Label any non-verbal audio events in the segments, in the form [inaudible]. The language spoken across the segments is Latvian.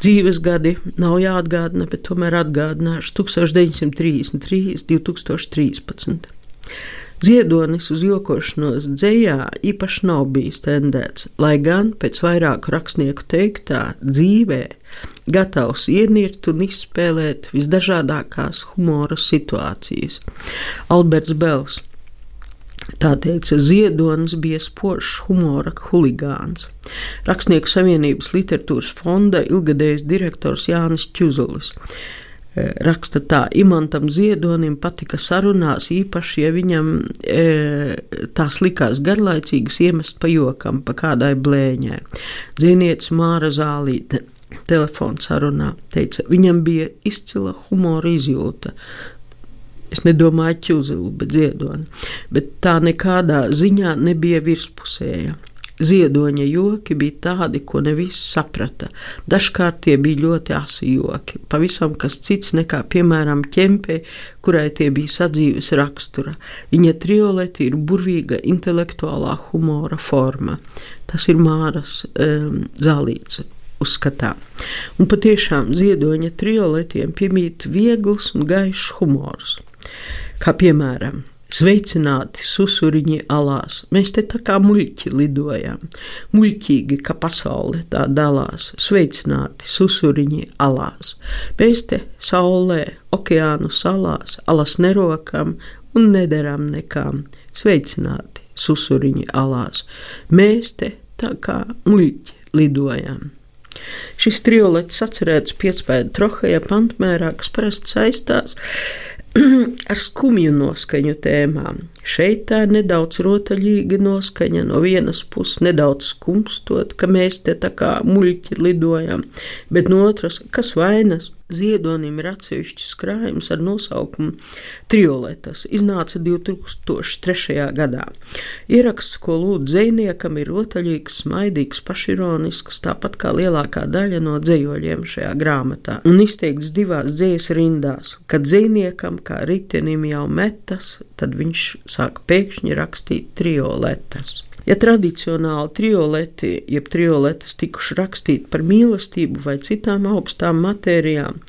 Dzīves gadi nav jāatgādina, bet tomēr atgādināšu 1933, 2013. Ziedonis uz jokošanos dzējā īpaši nav bijis tendēts, lai gan pēc vairāku rakstnieku teiktā dzīvē gatavs ienirt un izspēlēt visdažādākās humora situācijas. Alberts Bels Tā teica, Ziedonis bija spožs humora huligāns. Rakstnieku savienības literatūras fonda ilgadējs direktors Jānis Čuzulis. E, raksta tā, Imantam Ziedonim patika sarunās, īpaši, ja viņam e, tās likās garlaicīgas iemest pa jokam, pa kādai blēņai. Dzīvniece Māra Zālīte telefona sarunā teica, viņam bija izcila humora izjūta, Es nedomāju ķūzeli, bet ziedoni. Bet tā nekādā ziņā nebija virspusēja. Ziedoņa joki bija tādi, ko ne visi saprata. Dažkārt tie bija ļoti asi joki, pavisam kas cits nekā, piemēram, ķempē, kurai tie bija sadzīves rakstura. Viņa trioleti ir burvīga intelektuālā humora forma. Tas ir Māras um, zālīts uzskatām. Un patiešām ziedoņa trioletiem piemīt viegls un gaišs humors kā piemēram. Sveicināti susuriņi alās. Mēs te tā kā muļķi lidojam. Muļķīgi, ka pasaule tā dalās. Sveicināti susuriņi alās. Mēs te saulē, okeānu salās, alas nerokam un nedaram nekām. Sveicināti susuriņi alās. Mēs te tā kā muļķi lidojam. Šis triolets atcerēts piecpēdu trohajā pantmērā, kas parasti saistās [clears throat] ar skumju noskaņu tēmām. Šeit tā ir nedaudz rotaļīga noskaņa, no vienas puses nedaudz skumstot, ka mēs te tā kā muļķi lidojam, bet no otras, kas vainas? Ziedonim ir atsevišķs krājums ar nosaukumu Trioletas. Iznāca 2003. gadā. Ieraksts, ko lūdz dziniekam, ir rotaļīgs, smaidīgs, pašironisks, tāpat kā lielākā daļa no dzējoļiem šajā grāmatā, un izteikts divās dzējas rindās. Kad dziniekam kā ritenim jau metas, tad viņš sāk pēkšņi rakstīt trioletas. Ja tradicionāli trioleti, jeb trioletas tikuši rakstīti par mīlestību vai citām augstām matērijām,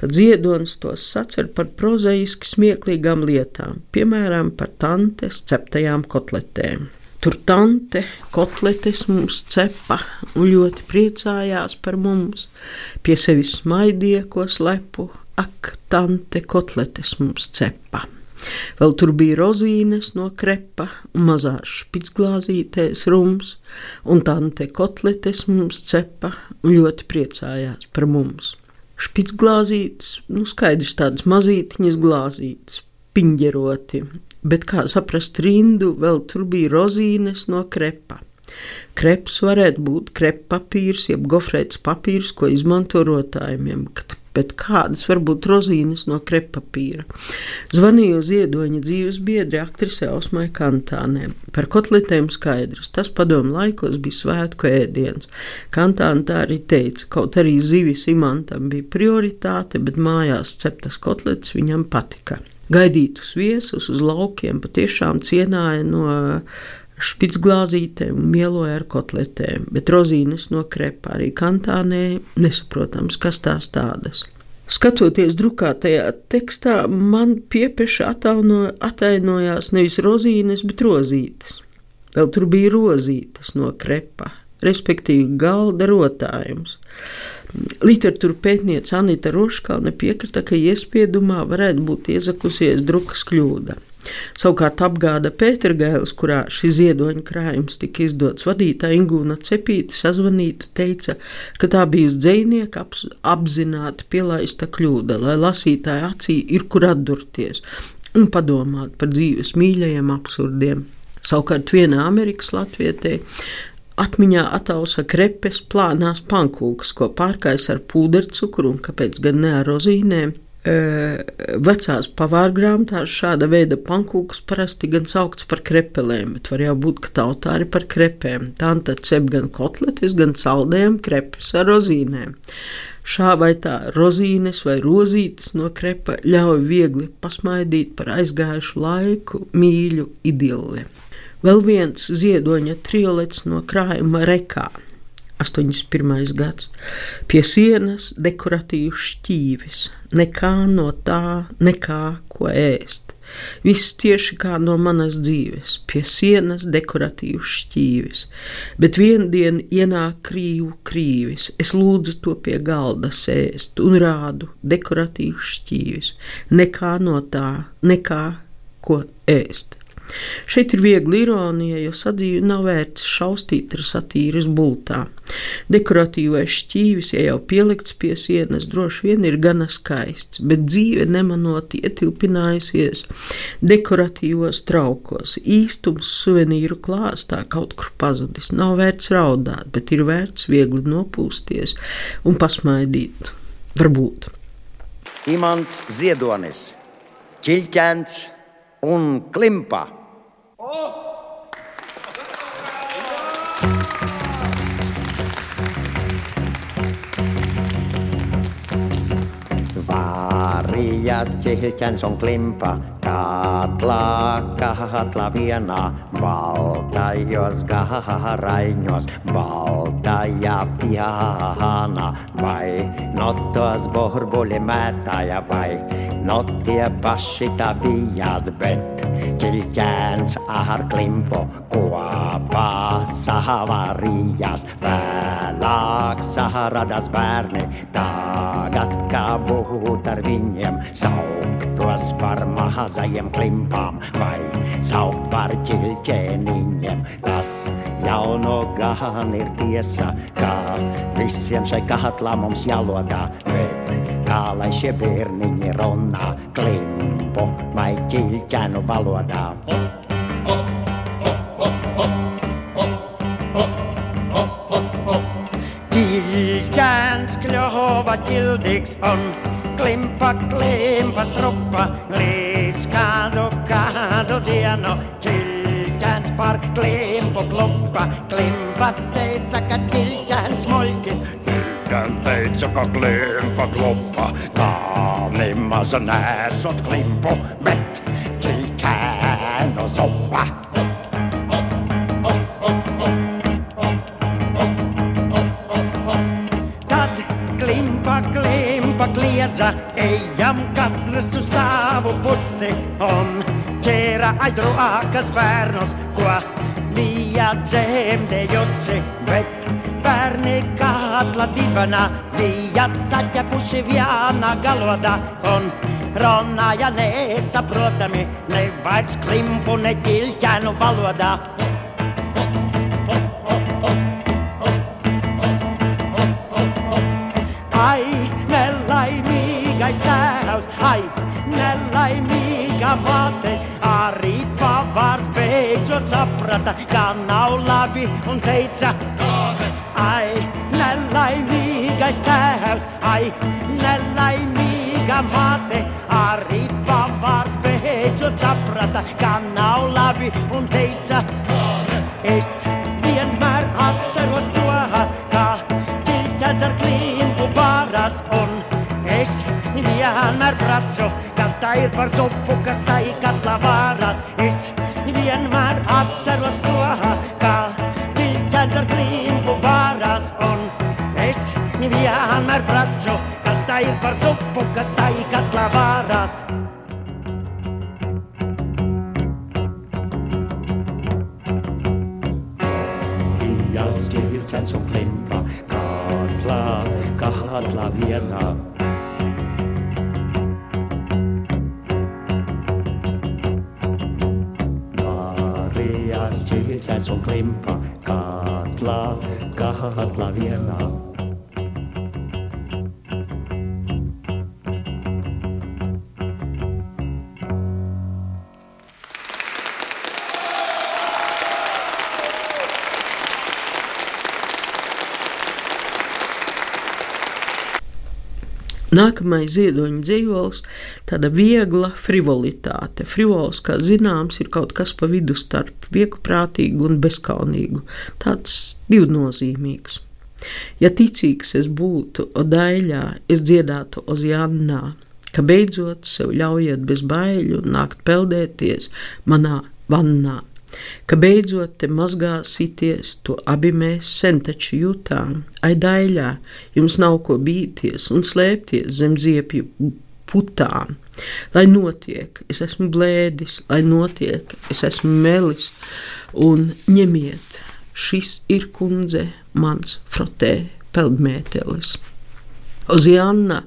tad ziedonis tos sacer par prozaiski smieklīgām lietām, piemēram, par tantes ceptajām kotletēm. Tur tante kotletes mums cepa un ļoti priecājās par mums, pie sevis smaidīja, ko slepu, ak, tante kotletes mums cepa. Vēl tur bija rozīnes no krepa, mazās spitsglāzītēs rums, un tante kotletes mums cepa un ļoti priecājās par mums. Spitsglāzītes, nu skaidrs tādas mazītiņas glāzītes, piņģeroti, bet kā saprast rindu, vēl tur bija rozīnes no krepa. Kreps varētu būt krepa papīrs, jeb gofrēts papīrs, ko izmanto rotājumiem, kad bet kādas varbūt rozīnes no krepapīra. Zvanīju ziedoņa dzīves biedri aktrisē Osmai Kantānē. Par kotletēm skaidrs, tas padomu laikos bija svētku ēdiens. Kantāna tā arī teica, kaut arī zivis imantam bija prioritāte, bet mājās ceptas kotletes viņam patika. Gaidītus viesus uz laukiem patiešām cienāja no špicglāzītēm un mieloja ar kotletēm, bet rozīnes no krepa arī kantānē nesaprotams, kas tās tādas. Skatoties drukātajā tekstā, man piepeši atainojās nevis rozīnes, bet rozītes. Vēl tur bija rozītes no krepa, respektīvi galda rotājums. Literatūra pētniece Anita Roškalne piekrita, ka iespiedumā varētu būt iezakusies drukas kļūda. Savukārt apgāda Pētergailis, kurā šis ziedoņa krājums tika izdots, vadītāja Ingūna Cepīte sazvanīta, teica, ka tā bija dzēnieka apzināti pielaista kļūda, lai lasītāja acī ir kur atdurties un padomāt par dzīves mīļajiem absurdiem. Savukārt vienā Amerikas latvietē Atmiņā atausa krepes, plānās pankūkas, ko pārkais ar pūdercukuru un kāpēc gan ne ar rozīnēm. Vecās pavārgrāmatās šāda veida pankūkas parasti gan saukts par krepelēm, bet var jau būt, ka tautā arī par krepēm. Tā tad cep gan kotletes, gan saldējam krepes ar rozīnēm. Šā vai tā rozīnes vai rozītes no krepa ļauj viegli pasmaidīt par aizgājušu laiku, mīļu idilli. Vēl viens ziedoņa triolets no krājuma rekā 81. gads. Pie sienas dekoratīvs šķīvis, nekā no tā, nekā ko ēst. Viss tieši kā no manas dzīves, pie sienas dekoratīvs šķīvis, bet vienu dienu ienāk krīvu krīvis. Es lūdzu to pie galda sēst un rādu dekoratīvs šķīvis, nekā no tā, nekā ko ēst. Šeit ir viegli ironija, jo sadzīve nav vērts šaustīt ar satīras bultā. Dekoratīvais šķīvis, ja jau pielikts pie sienas, droši vien ir gana skaists, bet dzīve nemanot ietilpinājusies dekoratīvos traukos. Īstums suvenīru klāstā kaut kur pazudis. Nav vērts raudāt, bet ir vērts viegli nopūsties un pasmaidīt. Varbūt. Imants Ziedonis, Čiļķēns un Klimpa. Varijas Čiļķēns un Klimpa, Katla, katla vienā, baltajos garaiņos, baltajā pjāna, vai notos burbuļi mētāja, vai notie paši tā bijās, bet ķilķēns ar klimpu kopā savarījās, vēlāk saradās bērni, tagad kā būt ar viņiem, sauktos par mazajiem klimpām vai saukt par ķilķēniņiem. Tas jau no gan ir tiesa, ka visiem šai katlā mums jālodā, bet kā lai šie bērniņi runā klimpu vai ķilķēnu valodā. Ķilķēns kļuva ķildīgs un klimpa, klimpa, strupa līdz kādu, kādu dienu. Ķilķēns par klimpu klumpa, klimpa teica, ka ķilķēns muļķi. Ķilķēns teica, ka klimpa klumpa, tā nemaz nesot klimpu, bet ķilķēnu zupa. Kliedza, ejam katrs uz savu pusi un ķēra aizrūākas bērnus, ko bija dzemdējusi, bet bērni katla dibenā bija saķepuši viena galodā un runāja nesaprotami, ne vairs klimpu, ne ķilķēnu valodā. Ai, nelaimīga māte, arī pavārs beidzot saprata, ka nav labi un teica, skāde. Ai, nelaimīgais tēvs, ai, nelaimīga māte, arī pavārs beidzot saprata, ka nav labi un teica, skāde. Es vienmēr atceros to, ka ķilķens ar klimpu bārās un es vienmēr pracu, kas tā ir par zupu, kas tā ir katlā vārās. Es vienmēr atceros to, ka ķilķens ar klimpu bārās un es vienmēr pracu, kas tā ir par zupu, kas tā ir katlā vārās. Ķilķens un klimpa, katlā, Nākamais ziedoņa dzīslis - tāda viegla frivolitāte. Frivols, kā zināms, ir kaut kas pa vidu starp vieglprātīgu un bezkaunīgu. Tāds divnozīmīgs. Ja ticīgs es būtu Odaļā, es dziedātu Ozjānā, ka beidzot sev ļaujiet bez baiļu nākt peldēties manā vannā, ka beidzot te mazgāsieties, to abi mēs sen taču jutām, ai daļā, jums nav ko bīties un slēpties zem ziepju putām. Lai notiek, es esmu blēdis, lai notiek, es esmu melis, un ņemiet šis ir kundze, mans frotē peldmētelis. Oziāna,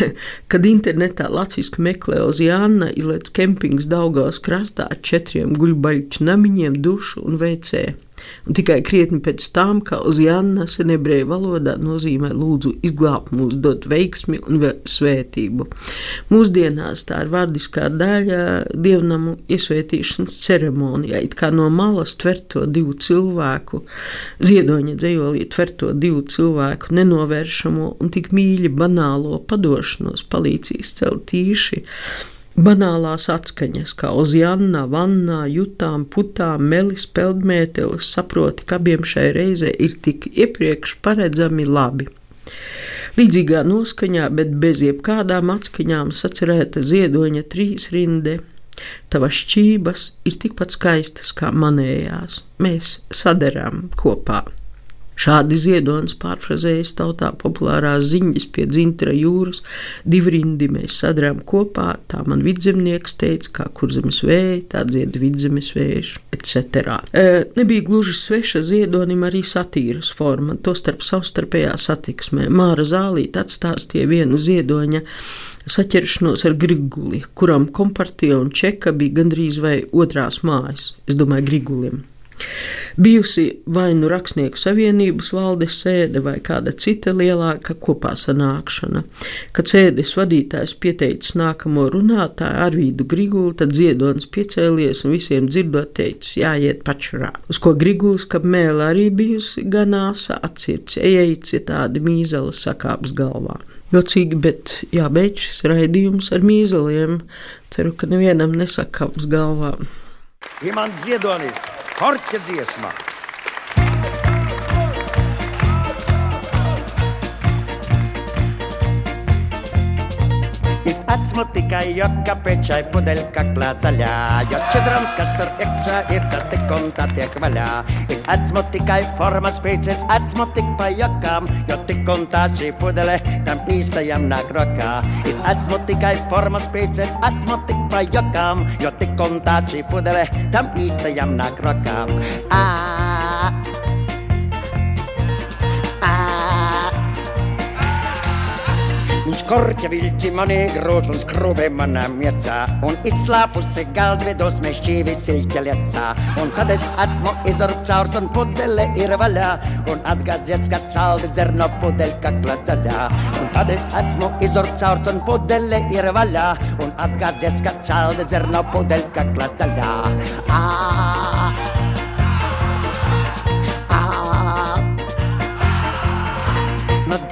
[laughs] kad internetā latviešu meklē Oziāna, izlaiž kempings Daugās krastā ar četriem guļbaļķu namiņiem, dušu un veicēju un tikai krietni pēc tam, kā uz Jannas ebreju valodā nozīmē lūdzu izglābt mūs, dot veiksmi un svētību. Mūsdienās tā ir vārdiskā daļa dievnamu iesvētīšanas ceremonijā, it kā no malas tver to divu cilvēku, ziedoņa dzējolī tver to divu cilvēku nenovēršamo un tik mīļi banālo padošanos palīdzīs celt tīši Banālās atskaņas, kā uz Janna, Vannā, Jutām, Putām, Melis, Peldmētelis, saproti, ka abiem šai reizē ir tik iepriekš paredzami labi. Līdzīgā noskaņā, bet bez jebkādām atskaņām sacerēta ziedoņa trīs rinde. Tavas šķības ir tikpat skaistas kā manējās. Mēs sadarām kopā. Šādi ziedonis pārfrazējas tautā populārās ziņas pie dzintra jūras, divi rindi mēs sadarām kopā, tā man vidzemnieks teica, kā kurzemes vēja, tā dzied vidzemes vējš, etc. E, nebija gluži sveša ziedonim arī satīras forma, to starp savstarpējā satiksmē. Māra Zālīte atstāstīja vienu ziedoņa saķeršanos ar Griguli, kuram kompartija un čeka bija gandrīz vai otrās mājas, es domāju, Grigulim. Bijusi vai nu rakstnieku savienības valdes sēde vai kāda cita lielāka kopā sanākšana. Kad sēdes vadītājs pieteicis nākamo runātāju Arvīdu Grigulu, tad Ziedonis piecēlies un visiem dzirdot teicis jāiet pačurā. Uz ko Griguls, ka mēlē arī bijusi gan āsa atcirts, ejai citādi mīzela sakāps galvā. Jocīgi, bet jābeidz šis raidījums ar mīzeliem. Ceru, ka nevienam nesakāps galvā. Imants Ziedonis! Korķa dziesmā. Iz acmu tikai joka pečai pudeļka klācaļā, jo čedrams, kas tur iekšā ir, tas tik un tā tiek vaļā. Iz acmu tikai formas pēc, acmu tik pa jokām, jo tik un tā šī pudele tam īstajam nāk rokā. Iz acmu tikai formas pēc, acmu tik pa jokām, jo tik un tā šī pudele tam īstajam nāk rokā. Ah, Skorķa vilķi manī grūž un skrūvē manā miesā, un izslāpusi galdvidos mēs šķīvi silķa liecā. Un tad es esmu izurbt caurs un pudele ir vaļā, un atgāzies, ka caldi dzer no pudeļa kakla zaļā. Un tad es esmu izurbt caurs un pudele ir vaļā, un atgāzies, ka caldi dzer no pudeļa kakla zaļā. Ah!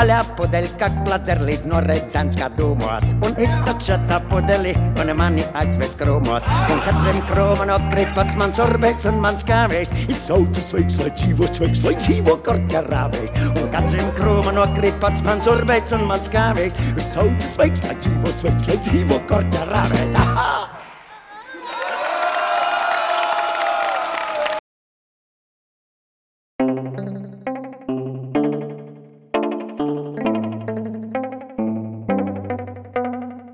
Zaļā pudeļa klācer līdz no redzams kā dūmos. Un iztakša tā pudelī un mani aizved krūmos. Un kad zem krūma nokrīt pats mans orbēs un mans kāvējs. Izsauca sveiks, lai dzīvo sveiks, lai dzīvo korķerāvējs. Un kad zem krūma nokrīt pats mans orbēs un mans kāvējs. Izsauca sveiks, lai dzīvo sveiks, lai dzīvo korķerāvējs. Aha!